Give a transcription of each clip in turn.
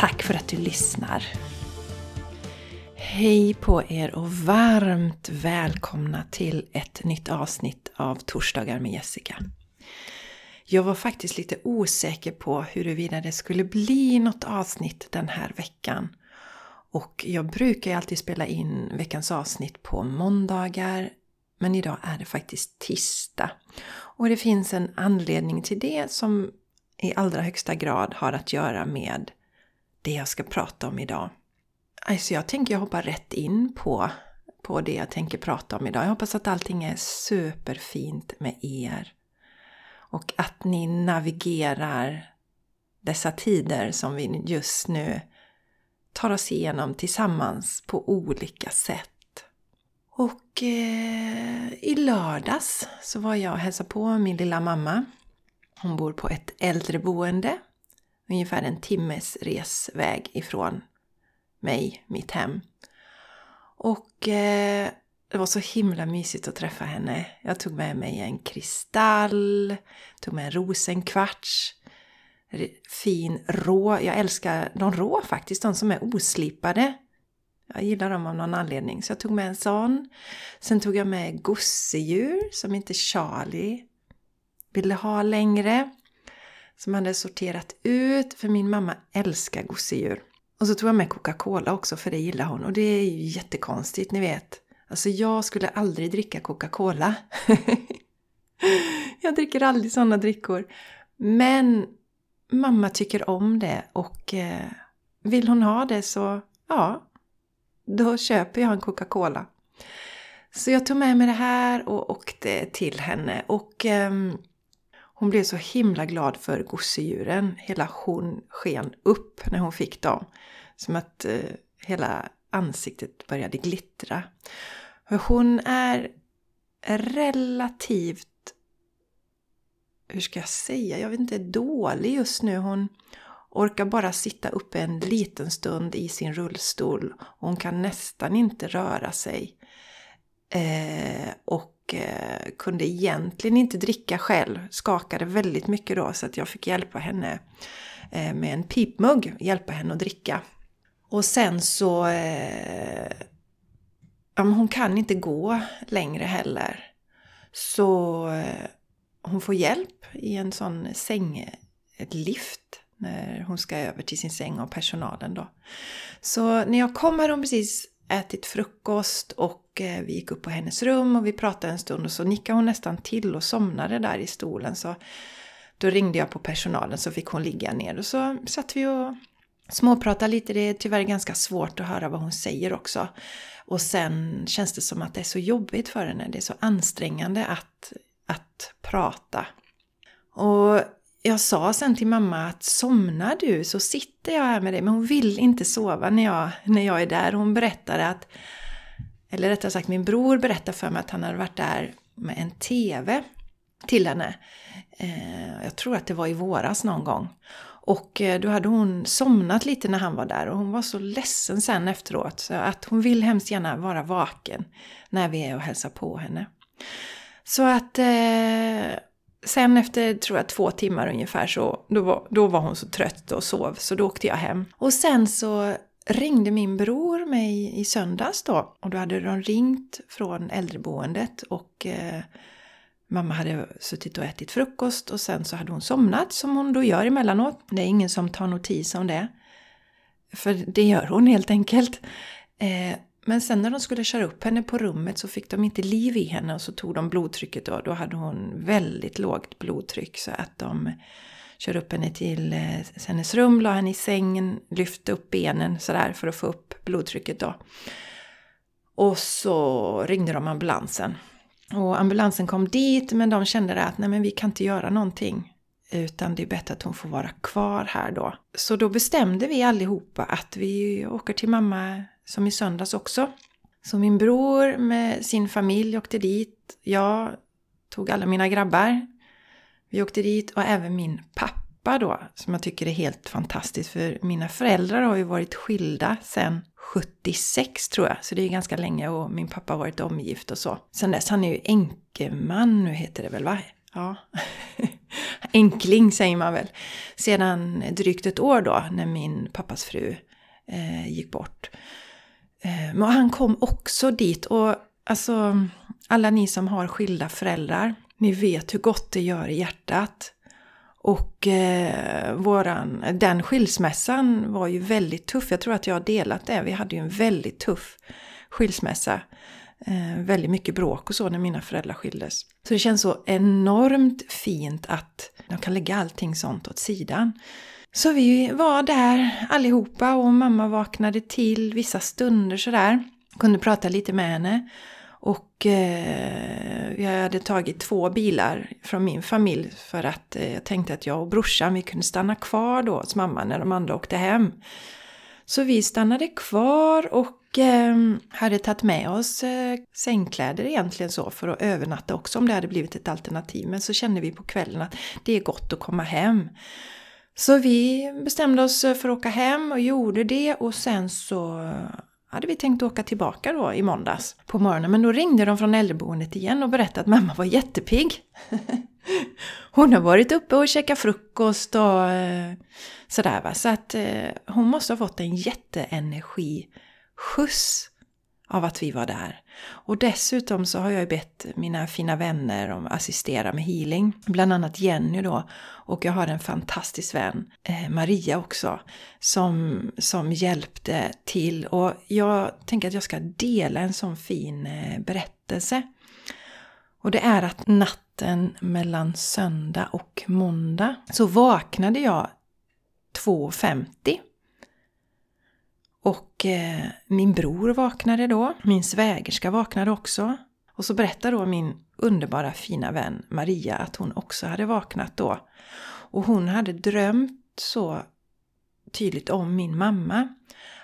Tack för att du lyssnar! Hej på er och varmt välkomna till ett nytt avsnitt av Torsdagar med Jessica. Jag var faktiskt lite osäker på huruvida det skulle bli något avsnitt den här veckan. Och jag brukar ju alltid spela in veckans avsnitt på måndagar men idag är det faktiskt tisdag. Och det finns en anledning till det som i allra högsta grad har att göra med det jag ska prata om idag. Alltså jag tänker jag hoppar rätt in på, på det jag tänker prata om idag. Jag hoppas att allting är superfint med er. Och att ni navigerar dessa tider som vi just nu tar oss igenom tillsammans på olika sätt. Och eh, i lördags så var jag och hälsade på min lilla mamma. Hon bor på ett äldreboende ungefär en timmes resväg ifrån mig, mitt hem. Och eh, det var så himla mysigt att träffa henne. Jag tog med mig en kristall, tog med en rosenkvarts, fin rå. Jag älskar de rå faktiskt, de som är oslipade. Jag gillar dem av någon anledning, så jag tog med en sån. Sen tog jag med gosedjur som inte Charlie ville ha längre som hade sorterat ut, för min mamma älskar gosedjur. Och så tog jag med Coca-Cola också, för det gillar hon. Och det är ju jättekonstigt, ni vet. Alltså jag skulle aldrig dricka Coca-Cola. jag dricker aldrig sådana drickor. Men mamma tycker om det och eh, vill hon ha det så, ja, då köper jag en Coca-Cola. Så jag tog med mig det här och åkte till henne och eh, hon blev så himla glad för gosedjuren. Hela hon sken upp när hon fick dem. Som att eh, hela ansiktet började glittra. Hon är relativt, hur ska jag säga, jag vet inte, dålig just nu. Hon orkar bara sitta uppe en liten stund i sin rullstol. hon kan nästan inte röra sig. Eh, och eh, kunde egentligen inte dricka själv. Skakade väldigt mycket då så att jag fick hjälpa henne eh, med en pipmugg. Hjälpa henne att dricka. Och sen så... Eh, ja, hon kan inte gå längre heller. Så eh, hon får hjälp i en sån säng, ett lift när hon ska över till sin säng av personalen då. Så när jag kom har hon precis ätit frukost och eh, vi gick upp på hennes rum och vi pratade en stund och så nickade hon nästan till och somnade där i stolen. Så då ringde jag på personalen så fick hon ligga ner och så satt vi och småpratade lite. Det är tyvärr ganska svårt att höra vad hon säger också. Och sen känns det som att det är så jobbigt för henne. Det är så ansträngande att, att prata. Och jag sa sen till mamma att somnar du så sitter jag här med dig. Men hon vill inte sova när jag, när jag är där. Hon berättade att, eller rättare sagt min bror berättade för mig att han hade varit där med en TV till henne. Eh, jag tror att det var i våras någon gång. Och eh, då hade hon somnat lite när han var där och hon var så ledsen sen efteråt. Så att hon vill hemskt gärna vara vaken när vi är och hälsar på henne. Så att eh, sen efter, tror jag, två timmar ungefär så då var, då var hon så trött och sov så då åkte jag hem. Och sen så ringde min bror mig i söndags då och då hade de ringt från äldreboendet och eh, mamma hade suttit och ätit frukost och sen så hade hon somnat som hon då gör emellanåt. Det är ingen som tar notis om det. För det gör hon helt enkelt. Eh, men sen när de skulle köra upp henne på rummet så fick de inte liv i henne och så tog de blodtrycket då. Då hade hon väldigt lågt blodtryck så att de körde upp henne till eh, hennes rum, la henne i sängen, lyfte upp benen sådär för att få upp blodtrycket då. Och så ringde de ambulansen. Och ambulansen kom dit men de kände att nej men vi kan inte göra någonting. Utan det är bättre att hon får vara kvar här då. Så då bestämde vi allihopa att vi åker till mamma som i söndags också. Så min bror med sin familj åkte dit. Jag tog alla mina grabbar. Vi åkte dit och även min pappa då, som jag tycker är helt fantastiskt. För mina föräldrar har ju varit skilda sedan 76 tror jag, så det är ganska länge och min pappa har varit omgift och så. Sen dess, han är ju enkeman nu heter det väl va? Ja. Enkling säger man väl. Sedan drygt ett år då när min pappas fru eh, gick bort. Eh, men han kom också dit och alltså alla ni som har skilda föräldrar, ni vet hur gott det gör i hjärtat. Och eh, våran, den skilsmässan var ju väldigt tuff. Jag tror att jag har delat det. Vi hade ju en väldigt tuff skilsmässa. Eh, väldigt mycket bråk och så när mina föräldrar skildes. Så det känns så enormt fint att de kan lägga allting sånt åt sidan. Så vi var där allihopa och mamma vaknade till vissa stunder sådär. Kunde prata lite med henne. Och eh, jag hade tagit två bilar från min familj för att eh, jag tänkte att jag och brorsan vi kunde stanna kvar då hos mamma när de andra åkte hem. Så vi stannade kvar och eh, hade tagit med oss eh, sängkläder egentligen så för att övernatta också om det hade blivit ett alternativ. Men så kände vi på kvällen att det är gott att komma hem. Så vi bestämde oss för att åka hem och gjorde det och sen så hade vi tänkt åka tillbaka då i måndags på morgonen. Men då ringde de från äldreboendet igen och berättade att mamma var jättepigg. hon har varit uppe och käkat frukost och eh, sådär va. Så att eh, hon måste ha fått en jätteenergiskjuts av att vi var där. Och dessutom så har jag bett mina fina vänner om att assistera med healing. Bland annat Jenny då. Och jag har en fantastisk vän, eh, Maria också, som, som hjälpte till. Och jag tänker att jag ska dela en sån fin eh, berättelse. Och det är att natten mellan söndag och måndag så vaknade jag 2.50 och eh, min bror vaknade då, min svägerska vaknade också. Och så berättade då min underbara fina vän Maria att hon också hade vaknat då. Och hon hade drömt så tydligt om min mamma.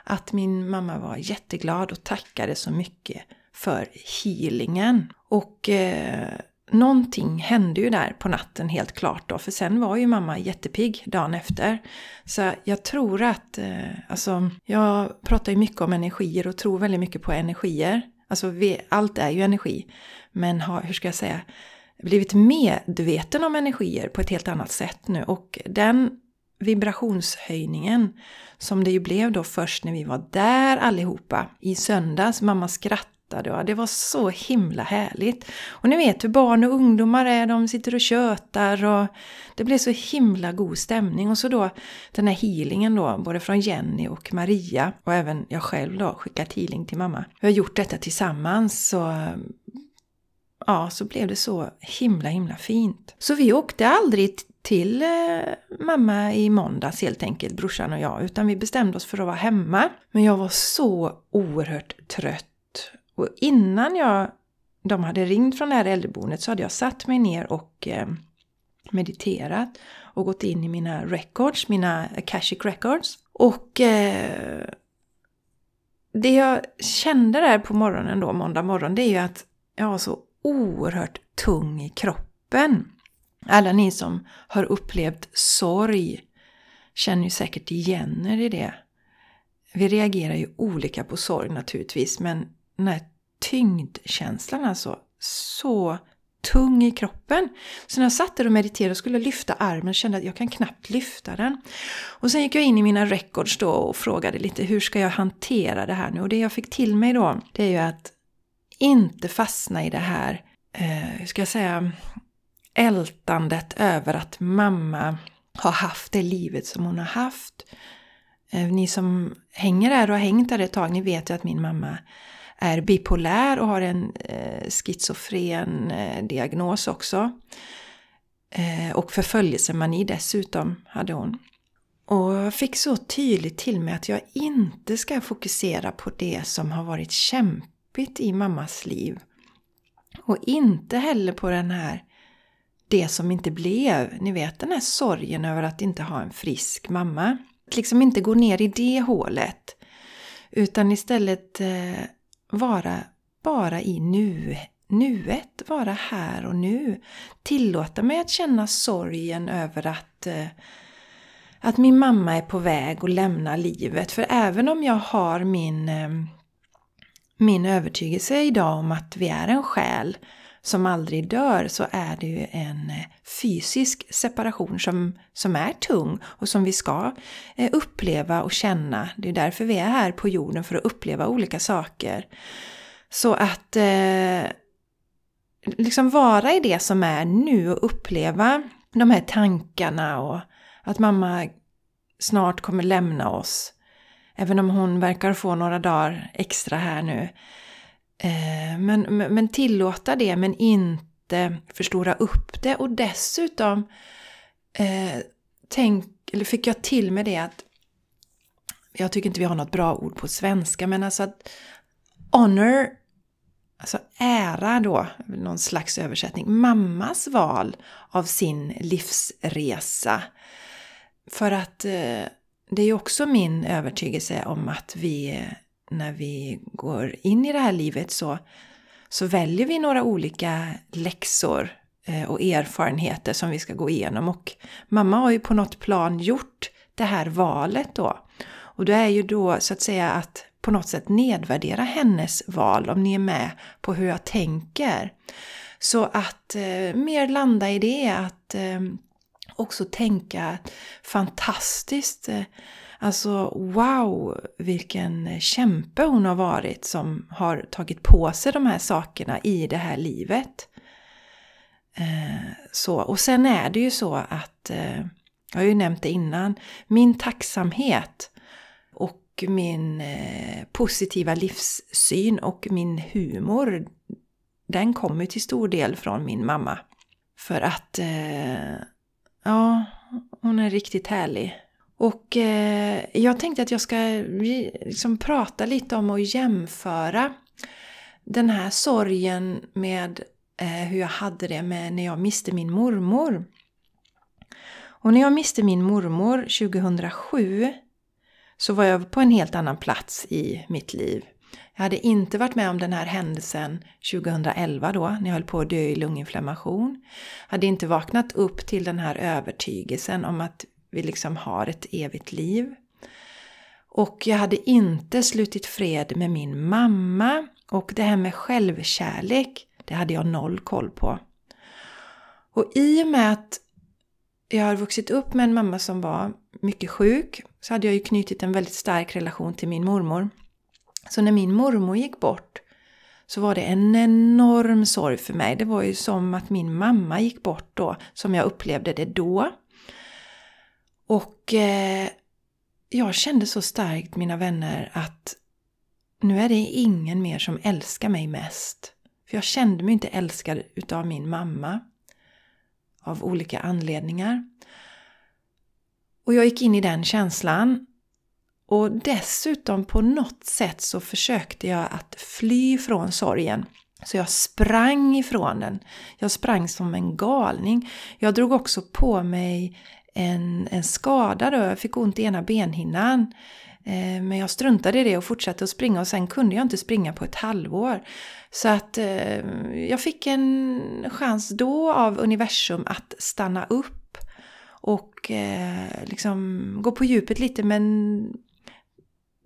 Att min mamma var jätteglad och tackade så mycket för healingen. Och eh, någonting hände ju där på natten helt klart då, för sen var ju mamma jättepigg dagen efter. Så jag tror att, eh, alltså, jag pratar ju mycket om energier och tror väldigt mycket på energier. Alltså vi, allt är ju energi. Men har, hur ska jag säga, blivit medveten om energier på ett helt annat sätt nu. Och den vibrationshöjningen som det ju blev då först när vi var där allihopa i söndags. Mamma skrattade skrattade och det var så himla härligt. Och ni vet hur barn och ungdomar är, de sitter och tjötar och det blev så himla god stämning. Och så då den här healingen då, både från Jenny och Maria och även jag själv då, skickat healing till mamma. Vi har gjort detta tillsammans så ja, så blev det så himla himla fint. Så vi åkte aldrig till eh, mamma i måndags helt enkelt, brorsan och jag, utan vi bestämde oss för att vara hemma. Men jag var så oerhört trött och innan jag, de hade ringt från det här äldreboendet så hade jag satt mig ner och eh, mediterat och gått in i mina records, mina Akashic records. Och eh, det jag kände där på morgonen då, måndag morgon, det är ju att jag var så oerhört tung i kroppen. Alla ni som har upplevt sorg känner ju säkert igen er i det. Vi reagerar ju olika på sorg naturligtvis, men den här tyngdkänslan alltså. Så tung i kroppen. Så när jag satt där och mediterade och skulle lyfta armen kände jag att jag kan knappt lyfta den. Och sen gick jag in i mina records då och frågade lite hur ska jag hantera det här nu? Och det jag fick till mig då, det är ju att inte fastna i det här, eh, hur ska jag säga, ältandet över att mamma har haft det livet som hon har haft. Eh, ni som hänger där och har hängt där ett tag, ni vet ju att min mamma är bipolär och har en eh, schizofren eh, diagnos också. Eh, och förföljelsemani dessutom hade hon. Och jag fick så tydligt till mig att jag inte ska fokusera på det som har varit kämpigt i mammas liv. Och inte heller på den här det som inte blev. Ni vet den här sorgen över att inte ha en frisk mamma. Att Liksom inte gå ner i det hålet. Utan istället eh, vara bara i nu, nuet, vara här och nu. Tillåta mig att känna sorgen över att eh, att min mamma är på väg att lämna livet. För även om jag har min, eh, min övertygelse idag om att vi är en själ som aldrig dör så är det ju en eh, fysisk separation som, som är tung och som vi ska eh, uppleva och känna. Det är därför vi är här på jorden, för att uppleva olika saker. Så att eh, liksom vara i det som är nu och uppleva de här tankarna och att mamma snart kommer lämna oss. Även om hon verkar få några dagar extra här nu. Eh, men, men tillåta det men inte förstora upp det och dessutom eh, tänk, eller fick jag till med det att jag tycker inte vi har något bra ord på svenska men alltså att honor, alltså ära då, någon slags översättning, mammas val av sin livsresa. För att eh, det är också min övertygelse om att vi eh, när vi går in i det här livet så, så väljer vi några olika läxor eh, och erfarenheter som vi ska gå igenom. Och mamma har ju på något plan gjort det här valet då. Och det är ju då så att säga att på något sätt nedvärdera hennes val om ni är med på hur jag tänker. Så att eh, mer landa i det, att eh, också tänka fantastiskt eh, Alltså wow, vilken kämpe hon har varit som har tagit på sig de här sakerna i det här livet. Eh, så, och sen är det ju så att, eh, jag har ju nämnt det innan, min tacksamhet och min eh, positiva livssyn och min humor, den kommer till stor del från min mamma. För att, eh, ja, hon är riktigt härlig. Och eh, jag tänkte att jag ska liksom prata lite om och jämföra den här sorgen med eh, hur jag hade det med när jag miste min mormor. Och när jag miste min mormor 2007 så var jag på en helt annan plats i mitt liv. Jag hade inte varit med om den här händelsen 2011 då, när jag höll på att dö i lunginflammation. Jag hade inte vaknat upp till den här övertygelsen om att vi liksom har ett evigt liv. Och jag hade inte slutit fred med min mamma och det här med självkärlek, det hade jag noll koll på. Och i och med att jag har vuxit upp med en mamma som var mycket sjuk så hade jag ju knutit en väldigt stark relation till min mormor. Så när min mormor gick bort så var det en enorm sorg för mig. Det var ju som att min mamma gick bort då, som jag upplevde det då. Och eh, jag kände så starkt, mina vänner, att nu är det ingen mer som älskar mig mest. För jag kände mig inte älskad utav min mamma. Av olika anledningar. Och jag gick in i den känslan. Och dessutom på något sätt så försökte jag att fly från sorgen. Så jag sprang ifrån den. Jag sprang som en galning. Jag drog också på mig en, en skada då, jag fick ont i ena benhinnan. Eh, men jag struntade i det och fortsatte att springa och sen kunde jag inte springa på ett halvår. Så att eh, jag fick en chans då av universum att stanna upp och eh, liksom gå på djupet lite men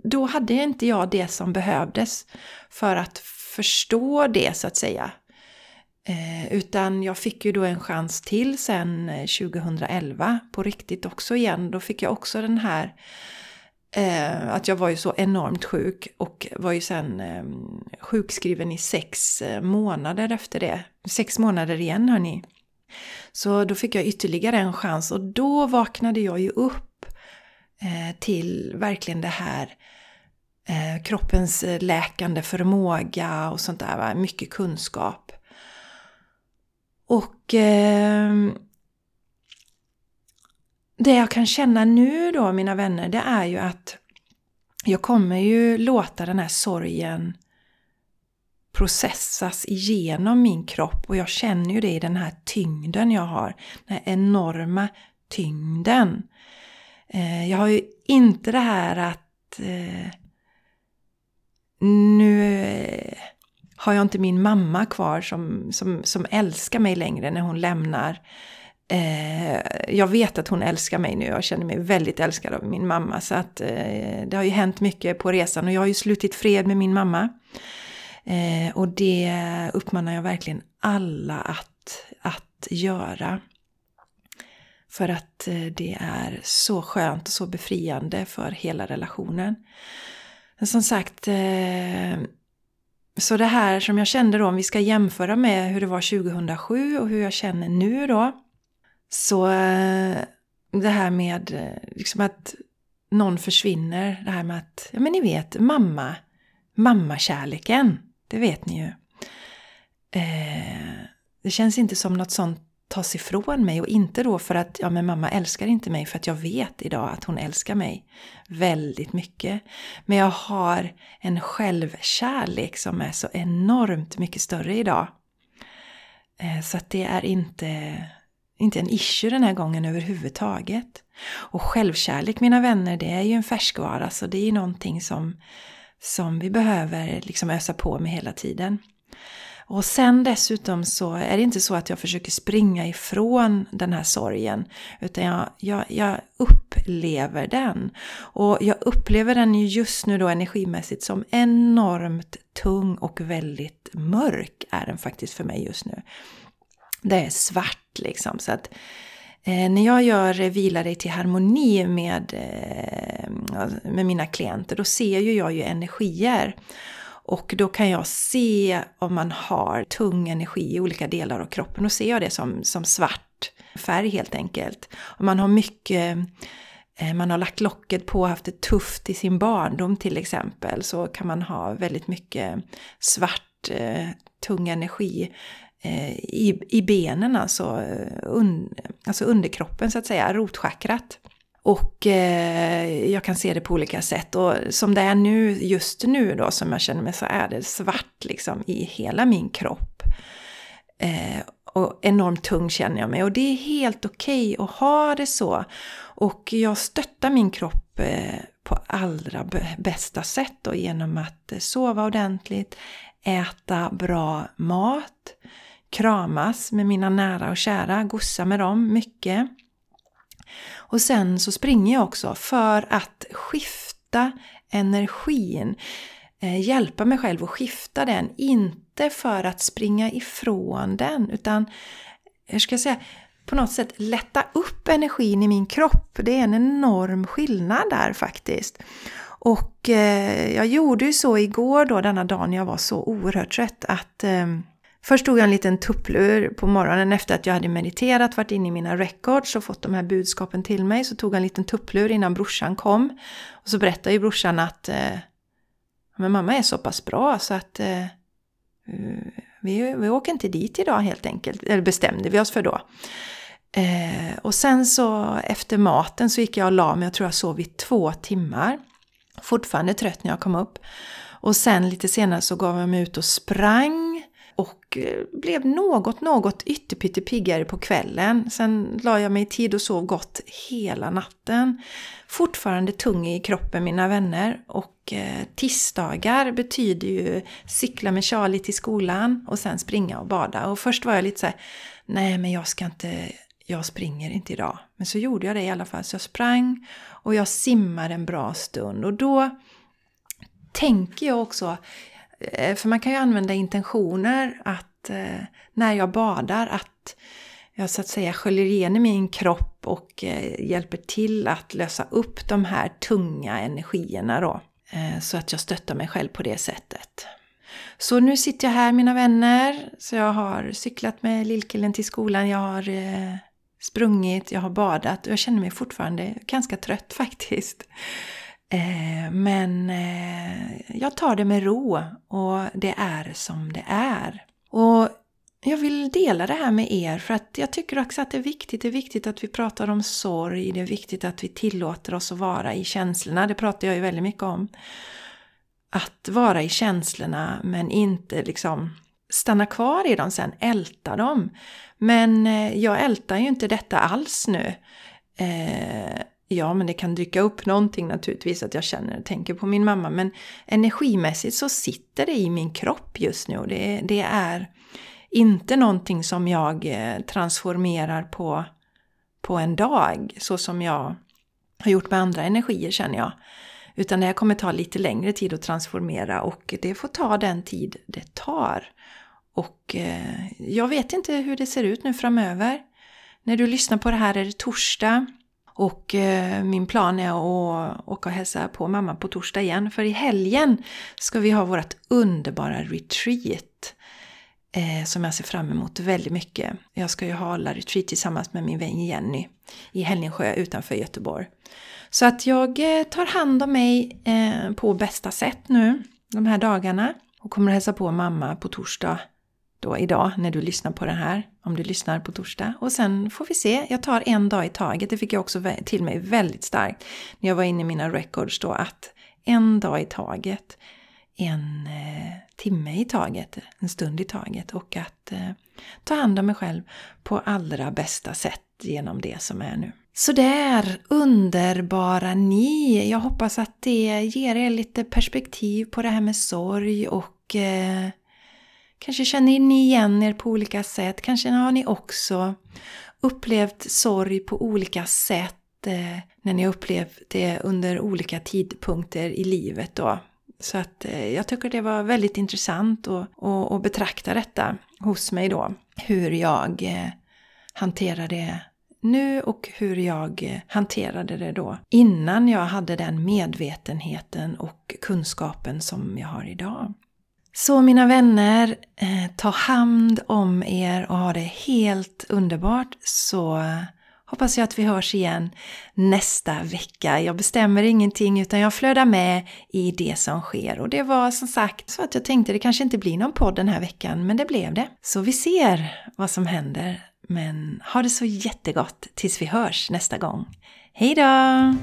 då hade inte jag det som behövdes för att förstå det så att säga. Eh, utan jag fick ju då en chans till sen eh, 2011 på riktigt också igen. Då fick jag också den här eh, att jag var ju så enormt sjuk och var ju sen eh, sjukskriven i sex eh, månader efter det. Sex månader igen hörni. Så då fick jag ytterligare en chans och då vaknade jag ju upp eh, till verkligen det här kroppens läkande förmåga och sånt där. Mycket kunskap. Och eh, det jag kan känna nu då, mina vänner, det är ju att jag kommer ju låta den här sorgen processas igenom min kropp och jag känner ju det i den här tyngden jag har. Den här enorma tyngden. Eh, jag har ju inte det här att eh, nu eh, har jag inte min mamma kvar som, som, som älskar mig längre när hon lämnar. Eh, jag vet att hon älskar mig nu, jag känner mig väldigt älskad av min mamma. Så att eh, det har ju hänt mycket på resan och jag har ju slutit fred med min mamma. Eh, och det uppmanar jag verkligen alla att, att göra. För att eh, det är så skönt och så befriande för hela relationen. Men som sagt, eh, så det här som jag kände då, om vi ska jämföra med hur det var 2007 och hur jag känner nu då. Så eh, det här med eh, liksom att någon försvinner, det här med att, ja men ni vet, mamma, mammakärleken, det vet ni ju. Eh, det känns inte som något sånt tas ifrån mig och inte då för att ja men mamma älskar inte mig för att jag vet idag att hon älskar mig väldigt mycket. Men jag har en självkärlek som är så enormt mycket större idag. Eh, så att det är inte, inte en issue den här gången överhuvudtaget. Och självkärlek mina vänner, det är ju en färskvara så det är ju någonting som, som vi behöver liksom ösa på med hela tiden. Och sen dessutom så är det inte så att jag försöker springa ifrån den här sorgen. Utan jag, jag, jag upplever den. Och jag upplever den ju just nu då energimässigt som enormt tung och väldigt mörk är den faktiskt för mig just nu. Det är svart liksom. Så att eh, när jag gör eh, Vila dig till harmoni med, eh, med mina klienter då ser ju jag ju energier. Och då kan jag se om man har tung energi i olika delar av kroppen. och ser jag det som, som svart färg helt enkelt. Om man har mycket eh, man har lagt locket på och haft det tufft i sin barndom till exempel så kan man ha väldigt mycket svart eh, tung energi eh, i, i benen, alltså, eh, un, alltså underkroppen så att säga, rotchakrat. Och eh, jag kan se det på olika sätt. Och som det är nu, just nu då, som jag känner mig, så är det svart liksom i hela min kropp. Eh, och enormt tung känner jag mig. Och det är helt okej okay att ha det så. Och jag stöttar min kropp eh, på allra bästa sätt då, genom att eh, sova ordentligt, äta bra mat, kramas med mina nära och kära, gossa med dem mycket. Och sen så springer jag också för att skifta energin. Eh, hjälpa mig själv att skifta den. Inte för att springa ifrån den utan, eh, hur ska jag säga, på något sätt lätta upp energin i min kropp. Det är en enorm skillnad där faktiskt. Och eh, jag gjorde ju så igår då, denna dagen jag var så oerhört trött, att eh, Först tog jag en liten tupplur på morgonen efter att jag hade mediterat, varit inne i mina records och fått de här budskapen till mig. Så tog jag en liten tupplur innan brorsan kom. Och så berättade ju brorsan att eh, men mamma är så pass bra så att eh, eh, vi, vi åker inte dit idag helt enkelt. Eller bestämde vi oss för då. Eh, och sen så efter maten så gick jag och la mig, jag tror jag sov i två timmar. Fortfarande trött när jag kom upp. Och sen lite senare så gav jag mig ut och sprang och eh, blev något, något ytterpyttepiggare på kvällen. Sen la jag mig i tid och sov gott hela natten. Fortfarande tung i kroppen mina vänner och eh, tisdagar betyder ju cykla med Charlie till skolan och sen springa och bada. Och först var jag lite så här, nej men jag ska inte, jag springer inte idag. Men så gjorde jag det i alla fall, så jag sprang och jag simmade en bra stund och då tänker jag också, Eh, för man kan ju använda intentioner att eh, när jag badar att jag så att säga sköljer igenom min kropp och eh, hjälper till att lösa upp de här tunga energierna då. Eh, så att jag stöttar mig själv på det sättet. Så nu sitter jag här mina vänner. Så jag har cyklat med lillkillen till skolan, jag har eh, sprungit, jag har badat och jag känner mig fortfarande ganska trött faktiskt. Eh, men eh, jag tar det med ro och det är som det är. Och jag vill dela det här med er för att jag tycker också att det är viktigt. Det är viktigt att vi pratar om sorg, det är viktigt att vi tillåter oss att vara i känslorna. Det pratar jag ju väldigt mycket om. att vara i känslorna men inte liksom stanna kvar i dem sen, älta dem. Men eh, jag ältar ju inte detta alls nu. Eh, ja, men det kan dyka upp någonting naturligtvis att jag känner och tänker på min mamma. Men energimässigt så sitter det i min kropp just nu. Det, det är inte någonting som jag eh, transformerar på, på en dag så som jag har gjort med andra energier känner jag. Utan det här kommer ta lite längre tid att transformera och det får ta den tid det tar. Och eh, jag vet inte hur det ser ut nu framöver. När du lyssnar på det här är det torsdag. Och eh, min plan är att åka och hälsa på mamma på torsdag igen. För i helgen ska vi ha vårt underbara retreat. Eh, som jag ser fram emot väldigt mycket. Jag ska ju hålla retreat tillsammans med min vän Jenny i Hällingsjö utanför Göteborg. Så att jag eh, tar hand om mig eh, på bästa sätt nu de här dagarna. Och kommer att hälsa på mamma på torsdag då idag när du lyssnar på det här, om du lyssnar på torsdag. Och sen får vi se, jag tar en dag i taget. Det fick jag också till mig väldigt starkt när jag var inne i mina records då att en dag i taget, en eh, timme i taget, en stund i taget och att eh, ta hand om mig själv på allra bästa sätt genom det som är nu. Sådär, underbara ni! Jag hoppas att det ger er lite perspektiv på det här med sorg och eh, kanske känner ni igen er på olika sätt. Kanske har ni också upplevt sorg på olika sätt eh, när ni upplevt det under olika tidpunkter i livet då. Så att eh, jag tycker det var väldigt intressant att, betrakta detta hos mig då. Hur jag eh, hanterar det nu och hur jag eh, hanterade det då innan jag hade den medvetenheten och kunskapen som jag har idag. Så mina vänner, eh, ta hand om er och ha det helt underbart så hoppas jag att vi hörs igen nästa vecka. Jag bestämmer ingenting utan jag flödar med i det som sker. Och det var som sagt så att jag tänkte det kanske inte blir någon podd den här veckan, men det blev det. Så vi ser vad som händer men ha det så jättegott tills vi hörs nästa gång. Hejdå!